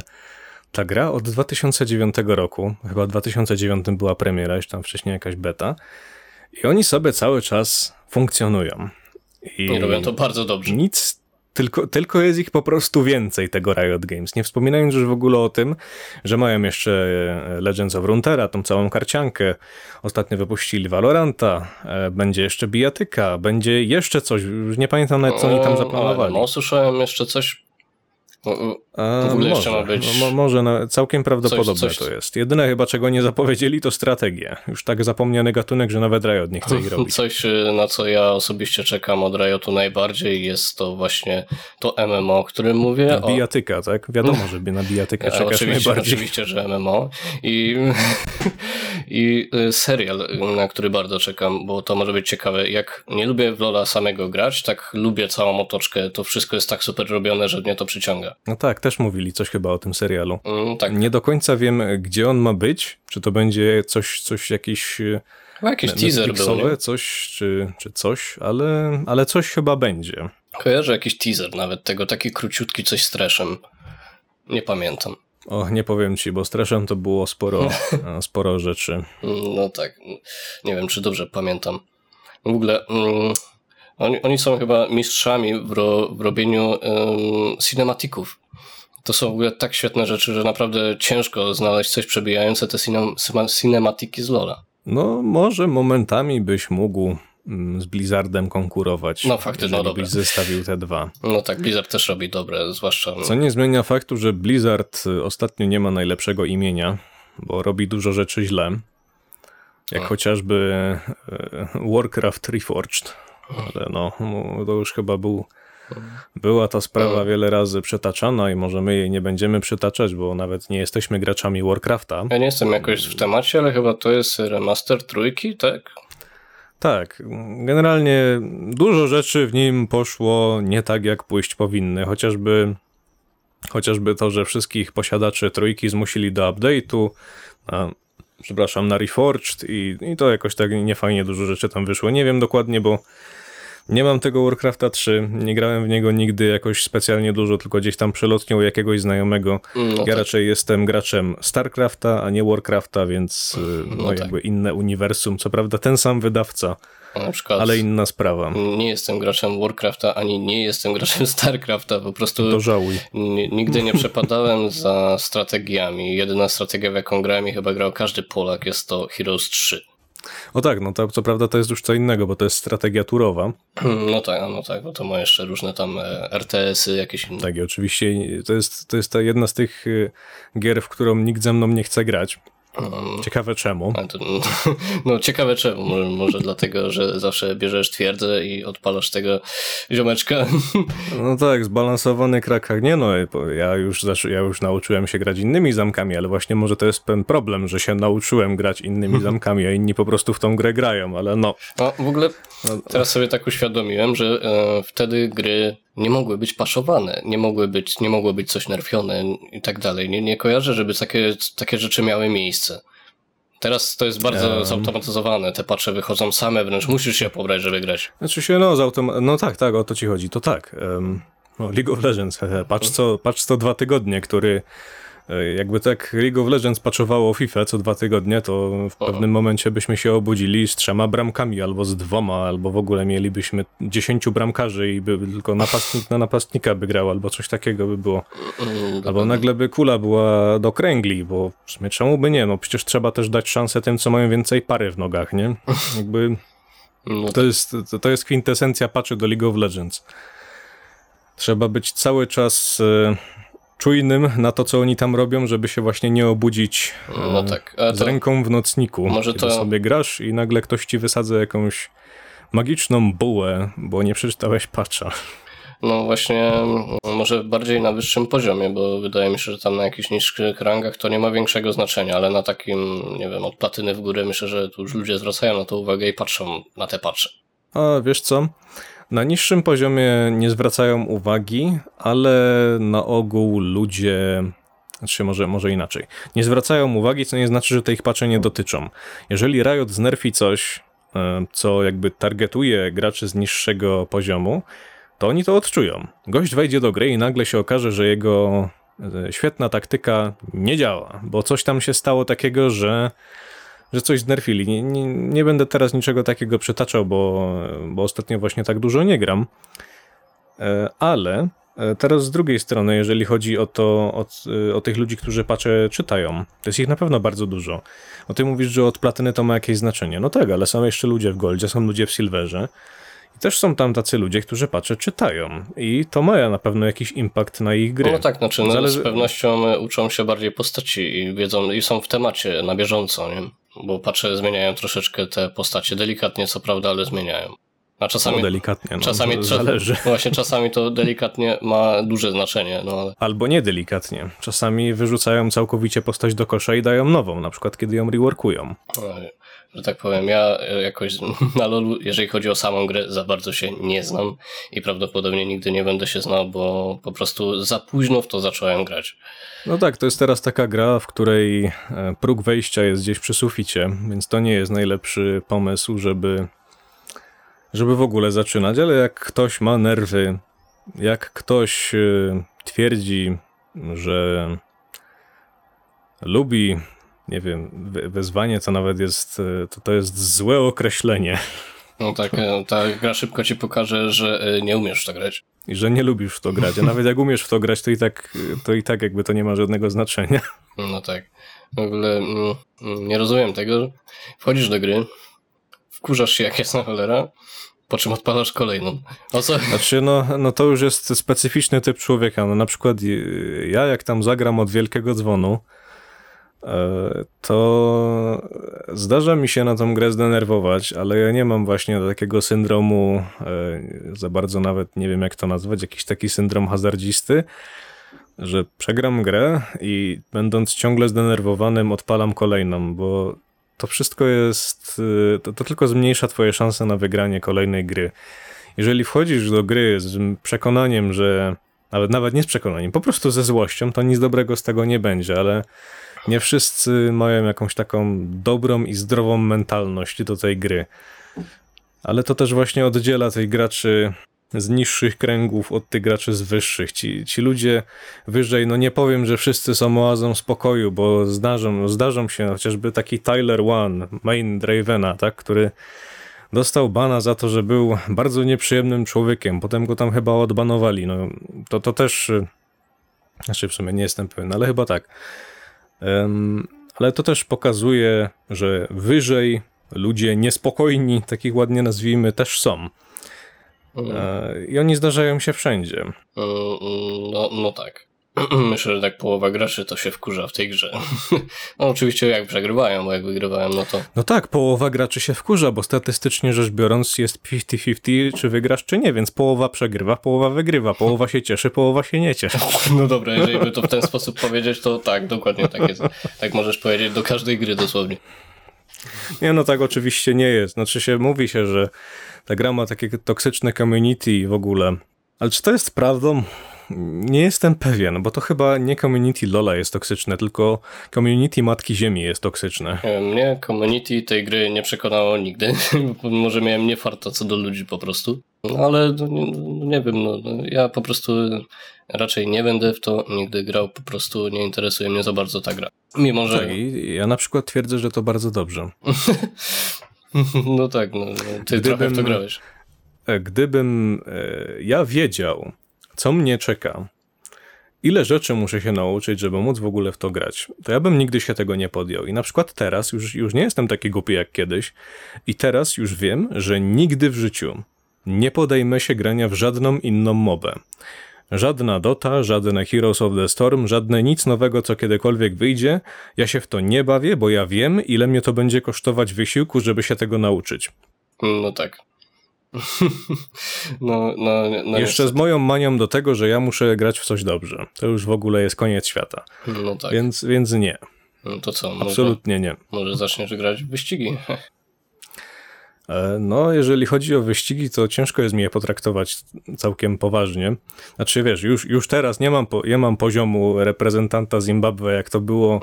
ta gra od 2009 roku, chyba w 2009 była premiera, już tam wcześniej jakaś beta, i oni sobie cały czas funkcjonują. I
I robią to bardzo dobrze.
nic, tylko, tylko jest ich po prostu więcej, tego Riot Games. Nie wspominając już w ogóle o tym, że mają jeszcze e, Legends of Runeterra, tą całą karciankę. Ostatnio wypuścili Valoranta, e, będzie jeszcze bijatyka, będzie jeszcze coś, już nie pamiętam nawet, co oni tam zaplanowali.
No, słyszałem jeszcze coś. O,
A,
W ogóle
może,
jeszcze ma być
no, mo, może no, całkiem prawdopodobne
coś-
to jest. Jedyne chyba, czego nie zapowiedzieli, to strategia. Już tak zapomniany gatunek, że nawet Riot nie chce ich robić.
Coś, y, na co ja osobiście czekam od Riotu najbardziej, jest to właśnie to MMO, o którym mówię. O,
Bijatyka, tak? Wiadomo, że na bijatykę
E,
czekasz
oczywiście,
najbardziej.
oczywiście, że MMO. I, I y, serial, na który bardzo czekam, bo to może być ciekawe. Jak nie lubię w Lola samego grać, tak lubię całą otoczkę. To wszystko jest tak super robione, że mnie to przyciąga.
No tak, też mówili coś chyba o tym serialu.
Mm, tak,
Nie do końca wiem, gdzie on ma być. Czy to będzie coś, coś jakiś e,
chyba jakiś teaser był. Nie?
coś, czy, czy coś, ale, ale coś chyba będzie.
Kojarzę jakiś teaser nawet tego, taki króciutki, coś z treszem. Nie pamiętam.
O, nie powiem ci, bo straszem to było sporo, e, sporo rzeczy.
Mm, No tak, nie wiem, czy dobrze pamiętam. W ogóle mm, oni, oni są chyba mistrzami w, ro, w robieniu um, cinematików. To są w ogóle tak świetne rzeczy, że naprawdę ciężko znaleźć coś przebijające te cinem- cinematiki z Lola.
No, może momentami byś mógł mm, z Blizzardem konkurować.
No, faktycznie, no dobra.
byś zestawił te dwa.
No tak, Blizzard też robi dobre, zwłaszcza...
Co nie zmienia faktu, że Blizzard y, ostatnio nie ma najlepszego imienia, bo robi dużo rzeczy źle. Jak chociażby y, Warcraft Reforged. Ale no, no, to już chyba był, była ta sprawa
O.
wiele razy przetaczana i może my jej nie będziemy przytaczać, bo nawet nie jesteśmy graczami Warcrafta.
Ja nie jestem jakoś w temacie, ale chyba to jest remaster trójki, tak?
Tak, generalnie dużo rzeczy w nim poszło nie tak, jak pójść powinny. Chociażby, chociażby to, że wszystkich posiadaczy trójki zmusili do update'u, przepraszam, na Reforged i, i to jakoś tak niefajnie dużo rzeczy tam wyszło. Nie wiem dokładnie, bo nie mam tego Warcrafta 3, nie grałem w niego nigdy jakoś specjalnie dużo, tylko gdzieś tam przelotnią jakiegoś znajomego.
Mm, No
ja
tak.
raczej jestem graczem StarCrafta, a nie Warcrafta, więc y, no,
No tak.
jakby inne uniwersum. Co prawda ten sam wydawca,
przykład
ale inna sprawa.
nie jestem graczem Warcrafta, ani nie jestem graczem Starcrafta, po prostu
To żałuj.
nigdy nie przepadałem za strategiami. Jedyna strategia, w jaką grałem i chyba grał każdy Polak, jest to Heroes 3.
O tak, no to co prawda to jest już co innego, bo to jest strategia turowa.
No tak, no tak, bo to ma jeszcze różne tam e, RTS-y, jakieś inne.
Tak i oczywiście to jest, to jest ta jedna z tych y, gier, w którą nikt ze mną nie chce grać.
Mm,
Ciekawe czemu.
no ciekawe czemu, może, może dlatego, że zawsze bierzesz twierdzę i odpalasz tego ziomeczka.
No tak, zbalansowany krakach. Nie no, ja już, ja już nauczyłem się grać innymi zamkami, ale właśnie może to jest ten problem, że się nauczyłem grać innymi zamkami, a inni po prostu w tą grę grają, ale no.
No, w ogóle teraz sobie tak uświadomiłem, że e, wtedy gry nie mogły być paszowane, nie mogły być, nie mogło być coś nerfione i tak dalej. Nie, nie kojarzę, żeby takie, takie rzeczy miały miejsce. Teraz to jest bardzo
Em.
zautomatyzowane, te patche wychodzą same, wręcz musisz się pobrać, żeby grać.
Znaczy się, no, z automa- no tak, tak, o to ci chodzi, to tak. Um, no, League of Legends, patrz co, patrz co dwa tygodnie, który jakby tak League of Legends patchowało FIFA co dwa tygodnie, to w pewnym momencie byśmy się obudzili z trzema bramkami, albo z dwoma, albo w ogóle mielibyśmy dziesięciu bramkarzy i by tylko napastnik na napastnika by grał, albo coś takiego by było. Albo nagle by kula była do kręgli, bo w sumie czemu by nie? No przecież trzeba też dać szansę tym, co mają więcej pary w nogach, nie? Jakby
No,
to jest, to- jest kwintesencja patchy do League of Legends. Trzeba być cały czas e, czujnym na to, co oni tam robią, żeby się właśnie nie obudzić e,
no tak. A
z ręką w nocniku.
Może to-
sobie grasz i nagle ktoś ci wysadza jakąś magiczną bułę, bo nie przeczytałeś patcha.
no właśnie, mm, może bardziej na wyższym poziomie, bo wydaje mi się, że tam na jakichś niższych rangach to nie ma większego znaczenia, ale na takim, nie wiem, od platyny w górę myślę, że tu już ludzie zwracają na to uwagę i patrzą na te patche.
A wiesz co? Na niższym poziomie nie zwracają uwagi, ale na ogół ludzie. Znaczy, może, może inaczej. Nie zwracają uwagi, co nie znaczy, że te ich patche nie dotyczą. Jeżeli Riot znerfi coś, e, co jakby targetuje graczy z niższego poziomu, to oni to odczują. Gość wejdzie do gry i nagle się okaże, że jego e, świetna taktyka nie działa, bo coś tam się stało takiego, że że coś znerfili. Nie, nie, nie będę teraz niczego takiego przytaczał, bo, bo ostatnio właśnie tak dużo nie gram. E, Ale e, teraz z drugiej strony, jeżeli chodzi o to, o, o tych ludzi, którzy pacze czytają, to jest ich na pewno bardzo dużo. O ty mówisz, że od platyny to ma jakieś znaczenie. No tak, ale są jeszcze ludzie w Goldzie, są ludzie w Silverze. I też są tam tacy ludzie, którzy pacze czytają. I to ma na pewno jakiś impact na ich gry.
No tak, znaczy no,
Zależy-
z pewnością uczą się bardziej postaci i wiedzą, i są w temacie na bieżąco, nie? Bo patrzę, zmieniają troszeczkę te postacie, delikatnie co prawda, ale zmieniają. A czasami,
No, delikatnie. No,
czasami
to zależy.
właśnie czasami to delikatnie ma duże znaczenie, no ale
Albo niedelikatnie. Czasami wyrzucają całkowicie postać do kosza i dają nową, na przykład kiedy ją reworkują.
że tak powiem, ja e, jakoś na LoLu, jeżeli chodzi o samą grę, za bardzo się nie znam i prawdopodobnie nigdy nie będę się znał, bo po prostu za późno w to zacząłem grać.
No tak, to jest teraz taka gra, w której e, próg wejścia jest gdzieś przy suficie, więc to nie jest najlepszy pomysł, żeby, żeby w ogóle zaczynać, ale jak ktoś ma nerwy, jak ktoś e, twierdzi, że lubi, nie wiem, wyzwanie to nawet jest, e, to, to jest złe określenie.
No tak, e, ta gra szybko ci pokaże, że e, nie umiesz w to grać.
i że nie lubisz w to grać. A nawet jak umiesz w to grać, to i tak, to i tak jakby to nie ma żadnego znaczenia.
No tak. W ogóle mm, mm, nie rozumiem tego. Wchodzisz do gry, wkurzasz się jak jasna cholera, po czym odpalasz kolejną. O co?
Znaczy, no, no to już jest specyficzny typ człowieka. No, na przykład y, ja, jak tam zagram od wielkiego dzwonu, e, to zdarza mi się na tą grę zdenerwować, ale ja nie mam właśnie takiego syndromu, e, za bardzo nawet nie wiem jak to nazwać, jakiś taki syndrom hazardzisty, że przegram grę i będąc ciągle zdenerwowanym odpalam kolejną, bo to wszystko jest, y, to, to tylko zmniejsza twoje szanse na wygranie kolejnej gry. Jeżeli wchodzisz do gry z przekonaniem, że nawet, nawet nie z przekonaniem, po prostu ze złością, to nic dobrego z tego nie będzie, ale nie wszyscy mają jakąś taką dobrą i zdrową mentalność do tej gry. Ale to też właśnie oddziela tych graczy z niższych kręgów od tych graczy z wyższych. Ci, ci ludzie wyżej, no nie powiem, że wszyscy są oazą spokoju, bo zdarzą, zdarzą się chociażby taki Tyler One, main Dravena, tak, który dostał bana za to, że był bardzo nieprzyjemnym człowiekiem. Potem go tam chyba odbanowali. No, to, to też, y, znaczy w sumie nie jestem pewien, ale chyba tak. Um, ale to też pokazuje, że wyżej ludzie niespokojni, takich ładnie nazwijmy, też są. E, I oni zdarzają się wszędzie.
Mm, No, no tak. Myślę, że tak połowa graczy to się wkurza w tej grze. No oczywiście jak przegrywają, bo jak wygrywają, no to
No tak, połowa graczy się wkurza, bo statystycznie rzecz biorąc jest 50-50, czy wygrasz, czy nie, więc połowa przegrywa, połowa wygrywa, połowa się cieszy, połowa się nie cieszy.
No dobra, jeżeli by to w ten sposób powiedzieć, to tak, dokładnie tak jest. Tak możesz powiedzieć do każdej gry dosłownie.
Nie, no tak oczywiście nie jest. Znaczy się, mówi się, że ta gra ma takie toksyczne community w ogóle. Ale czy to jest prawdą? Nie jestem pewien, bo to chyba nie community Lola jest toksyczne, tylko community Matki Ziemi jest toksyczne.
Nie wiem, Mnie community tej gry nie przekonało nigdy. Może miałem nie farta co do ludzi po prostu. Ale no, nie, no, nie wiem, no, no, ja po prostu raczej nie będę w to nigdy grał, po prostu nie interesuje mnie za bardzo ta gra. Mimo, że...
Tak, ja na przykład twierdzę, że to bardzo dobrze.
No tak, no, no, ty
Gdybym-
trochę w to grałeś.
E, Gdybym e, ja wiedział, co mnie czeka, ile rzeczy muszę się nauczyć, żeby móc w ogóle w to grać, to ja bym nigdy się tego nie podjął. I na przykład teraz już, już nie jestem taki głupi jak kiedyś i teraz już wiem, że nigdy w życiu nie podejmę się grania w żadną inną mobę. Żadna Dota, żadne Heroes of the Storm, żadne nic nowego, co kiedykolwiek wyjdzie. Ja się w to nie bawię, bo ja wiem, ile mnie to będzie kosztować wysiłku, żeby się tego nauczyć.
No tak. No, no, no
Jeszcze z moją manią do tego, że ja muszę grać w coś dobrze. To już w ogóle jest koniec świata.
niestety. No tak.
Więc, więc nie,
No to co? Może,
absolutnie nie.
może zaczniesz grać w wyścigi?
E, No, jeżeli chodzi o wyścigi, to ciężko jest mi je potraktować całkiem poważnie. Znaczy, wiesz, już, już teraz nie mam, po, nie mam poziomu reprezentanta Zimbabwe, jak to było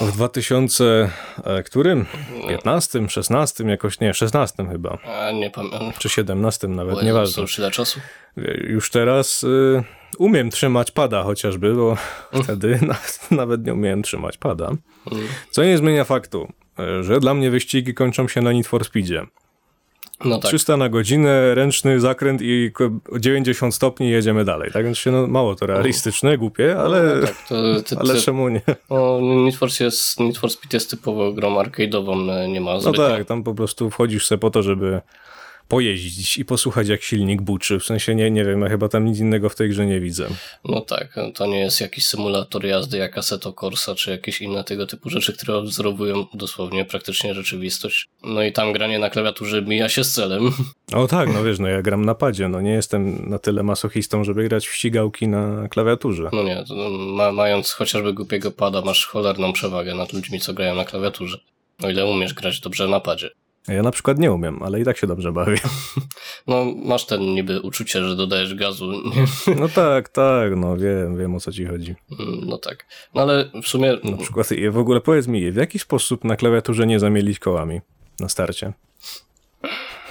w 2000, e, którym? 15, 16, jakoś nie, 16 chyba,
A nie pamiętam.
czy 17 nawet,
Bo
nieważne.
już ile czasu?
Już teraz y, umiem trzymać pada chociażby, bo wtedy na, nawet nie umiałem trzymać pada.
Mm.
Co nie zmienia faktu, że dla mnie wyścigi kończą się na Need for Speedzie.
No tak.
300 na godzinę, ręczny zakręt i ko- 90 stopni jedziemy dalej. Tak więc się no, mało to realistyczne, głupie, ale,
No tak, to, ty,
ale
ty,
czemu nie?
no, Need, for jest, Need for Speed jest typowo grą arcade'ową, no, nie ma
No
zbytnio.
tak, tam po prostu wchodzisz sobie po to, żeby pojeździć i posłuchać jak silnik buczy. W sensie nie, nie wiem, ja chyba tam nic innego w tej grze nie widzę.
No tak, to nie jest jakiś symulator jazdy jak Assetto Corsa, czy jakieś inne tego typu rzeczy, które odwzorowują dosłownie praktycznie rzeczywistość. No i tam granie na klawiaturze mija się z celem.
O tak, no wiesz, no ja gram na padzie, no nie jestem na tyle masochistą, żeby grać w ścigałki na klawiaturze.
No nie, to, ma, mając chociażby głupiego pada, masz cholerną przewagę nad ludźmi, co grają na klawiaturze. O ile umiesz grać dobrze na padzie.
Ja na przykład nie umiem, ale i tak się dobrze bawię.
No, masz ten niby uczucie, że dodajesz gazu.
No tak, tak, no wiem, wiem o co ci chodzi.
No tak. No ale w sumie
Na przykład w ogóle powiedz mi, w jaki sposób na klawiaturze nie zamielić kołami na starcie?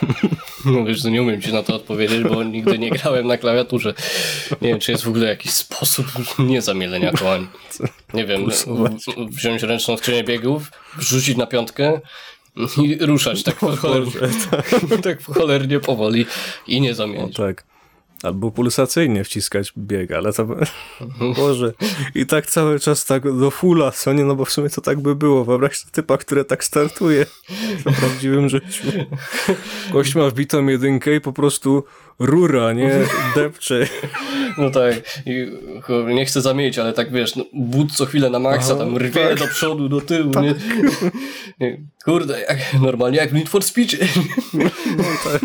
No wiesz, że nie umiem ci na to odpowiedzieć, bo nigdy nie grałem na klawiaturze. Nie wiem, czy jest w ogóle jakiś sposób nie zamielenia kołań. Nie wiem, wziąć ręczną skrzynię biegów, wrzucić na piątkę i ruszać tak cholernie, tak cholernie powoli i nie
O
zamienić.
tak. Albo pulsacyjnie wciskać bieg, ale to... Boże. I tak cały czas tak do fulla, co nie? No bo w sumie to tak by było. Wyobraź sobie typa, który tak startuje w prawdziwym życiu. Gość ma wbitą jedynkę i po prostu rura, nie? Depcze.
No tak, i nie chcę zamienić, ale tak wiesz, no, but co chwilę na maksa,
Aha,
tam rwie
tak.
do przodu, do tyłu, nie? nie? Kurde, jak, normalnie jak w Need for Speed.
No tak.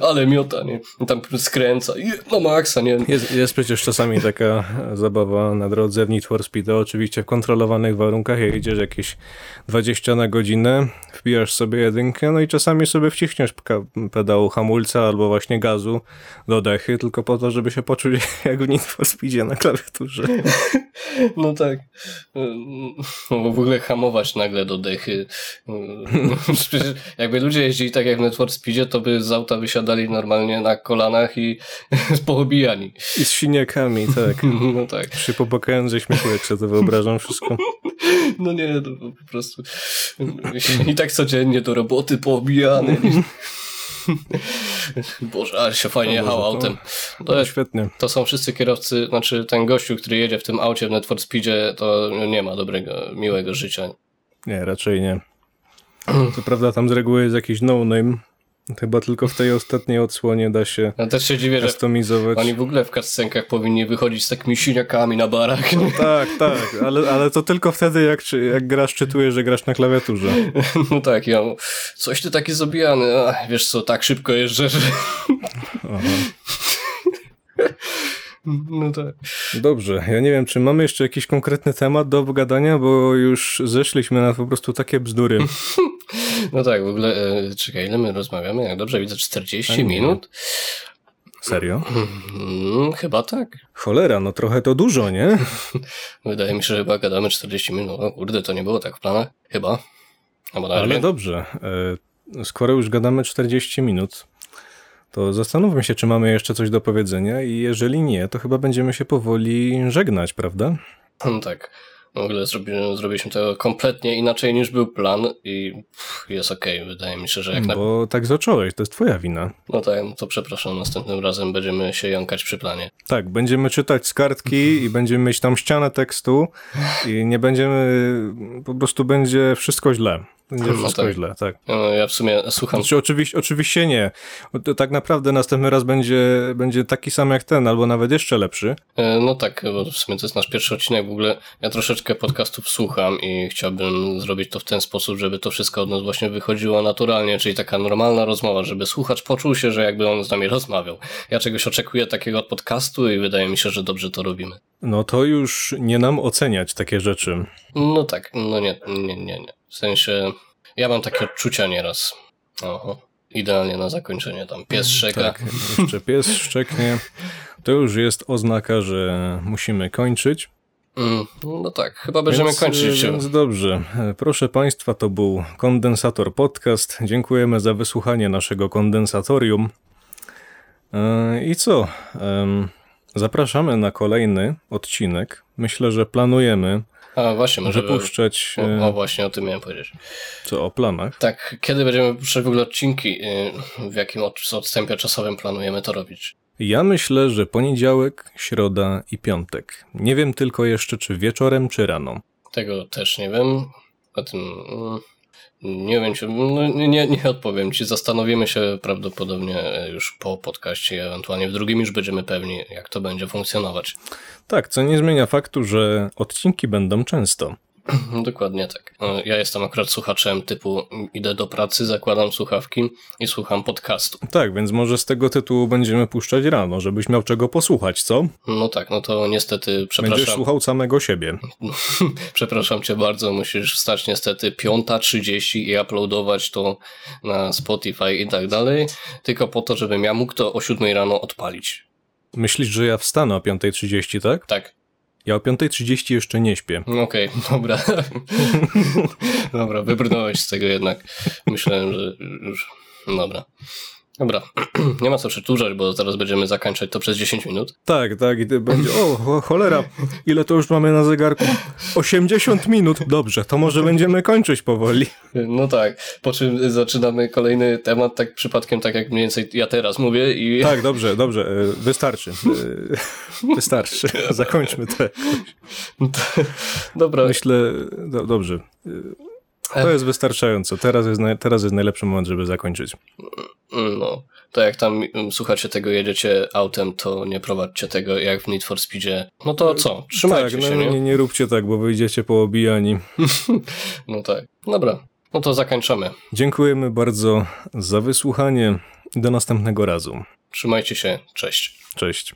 ale miota, nie? Tam skręca, i na maksa, nie?
Jest, jest przecież czasami taka zabawa na drodze w Need for Speed, oczywiście w kontrolowanych warunkach, jak idziesz jakieś 20 na godzinę, wbijasz sobie jedynkę, no i czasami sobie wciśniesz pka- pedał hamulca albo właśnie gazu do dechy, tylko po to, żeby się poczuć jak w Need for Speedzie na klawiaturze.
No tak. No bo w ogóle hamować nagle do dechy. Przecież jakby ludzie jeździli tak jak w Need for Speedzie, to by z auta wysiadali normalnie na kolanach i poobijani.
I z siniakami, tak.
No tak.
Przy popłakając ze śmiechu, jak sobie to wyobrażam wszystko.
No nie, to po prostu. I tak codziennie do roboty poobijany. Boże, ale się fajnie jechało autem. To,
To świetnie.
to są wszyscy kierowcy, znaczy ten gościu, który jedzie w tym aucie w for Speedzie, to nie ma dobrego, miłego życia.
Nie, raczej nie. To prawda, tam z reguły jest jakiś no-name. Chyba tylko w tej ostatniej odsłonie da się
Ja też się dziwię, że
customizować.
oni w ogóle w cutscenkach powinni wychodzić z takimi siniakami na barach. nie?
Tak, tak, ale, ale to tylko wtedy, jak, jak grasz, czytujesz, że grasz na klawiaturze.
No tak, ja coś ty taki zabijany. Ach, wiesz co, tak szybko jeżdżę, że... No tak.
Dobrze, ja nie wiem, czy mamy jeszcze jakiś konkretny temat do obgadania, bo już zeszliśmy na po prostu takie bzdury.
No tak, w ogóle, e, czekaj, ile my rozmawiamy? Jak dobrze widzę, 40
A nie.
minut?
Serio?
Mm, chyba tak.
Cholera, no trochę to dużo, nie?
Wydaje mi się, że chyba gadamy 40 minut. O kurde, to nie było tak w planach. Chyba. Albo
Ale dobrze, e, skoro już gadamy 40 minut, to zastanówmy się, czy mamy jeszcze coś do powiedzenia i jeżeli nie, to chyba będziemy się powoli żegnać, prawda?
No tak. W ogóle zrobi, zrobiliśmy to kompletnie inaczej niż był plan i pff, jest okej. Wydaje mi się, że jak na...
Bo tak zacząłeś, to jest twoja wina.
No tak, no to przepraszam, następnym razem będziemy się jąkać przy planie.
Tak, będziemy czytać z kartki i będziemy mieć tam ścianę tekstu i nie będziemy, po prostu będzie wszystko źle. Będzie
No
wszystko
tak.
źle, tak.
No, ja w sumie słucham
Znaczy, oczywiście, oczywiście nie. Tak naprawdę następny raz będzie, będzie taki sam jak ten, albo nawet jeszcze lepszy.
E, No tak, bo w sumie to jest nasz pierwszy odcinek. W ogóle ja troszeczkę podcastów słucham i chciałbym zrobić to w ten sposób, żeby to wszystko od nas właśnie wychodziło naturalnie, czyli taka normalna rozmowa, żeby słuchacz poczuł się, że jakby on z nami rozmawiał. Ja czegoś oczekuję takiego od podcastu i wydaje mi się, że dobrze to robimy.
No to już nie nam oceniać takie rzeczy.
No tak, no nie, nie, nie, nie. W sensie, ja mam takie odczucia nieraz. Oho. Idealnie na zakończenie tam pies szczeka.
Tak, jeszcze pies szczeknie. To już jest oznaka, że musimy kończyć.
Mm, no tak, chyba będziemy
więc,
kończyć.
Więc dobrze. Proszę Państwa, to był Kondensator Podcast. Dziękujemy za wysłuchanie naszego kondensatorium. E, I co? Zapraszamy na kolejny odcinek. Myślę, że planujemy
A właśnie, może...
wypuszczać
O,
e,
o, właśnie o tym miałem powiedzieć.
co o planach.
Tak, kiedy będziemy puszczać w ogóle odcinki? y, W jakim od- odstępie czasowym planujemy to robić?
Ja myślę, że poniedziałek, środa i piątek. Nie wiem tylko jeszcze, czy wieczorem, czy rano.
Tego też nie wiem. O tym mm, nie wiem, czy, no, nie, nie, odpowiem ci. Zastanowimy się prawdopodobnie e, już po podcaście, ewentualnie w drugim już będziemy pewni, jak to będzie funkcjonować.
Tak, co nie zmienia faktu, że odcinki będą często.
Dokładnie tak. E, Ja jestem akurat słuchaczem typu idę do pracy, zakładam słuchawki i słucham podcastu.
Tak, więc może z tego tytułu będziemy puszczać rano, żebyś miał czego posłuchać, co?
No tak, no to niestety
Będziesz
przepraszam.
słuchał samego siebie.
Przepraszam cię bardzo, musisz wstać niestety 5.30 i uploadować to na Spotify i tak dalej, tylko po to, żebym ja mógł to o 7 rano odpalić.
Myślisz, że ja wstanę o 5.30, tak?
Tak,
Ja o 5.30 jeszcze nie śpię.
okej, dobra. dobra, wybrnąłeś z tego jednak. Myślałem, że już... Dobra. Dobra, nie ma co przedłużać, bo zaraz będziemy zakończać to przez 10 minut.
Tak, tak, i będzie, o, cholera, ile to już mamy na zegarku? 80 minut, dobrze, to może będziemy kończyć powoli.
No tak, po czym zaczynamy kolejny temat, tak przypadkiem, tak jak mniej więcej ja teraz mówię i...
Tak, dobrze, dobrze, e, wystarczy, e, wystarczy, zakończmy to.
Dobra,
Myślę, do, dobrze, to jest wystarczająco, teraz jest, naj, teraz jest najlepszy moment, żeby zakończyć.
no, to jak tam mm, słuchacie tego, jedziecie autem, to nie prowadźcie tego jak w Need for Speedzie. No to co, trzymajcie
tak,
się,
no,
nie?
nie, nie róbcie tak, bo wyjdziecie poobijani.
No tak, dobra, no to zakończamy.
Dziękujemy bardzo za wysłuchanie do następnego razu.
Trzymajcie się, cześć.
Cześć.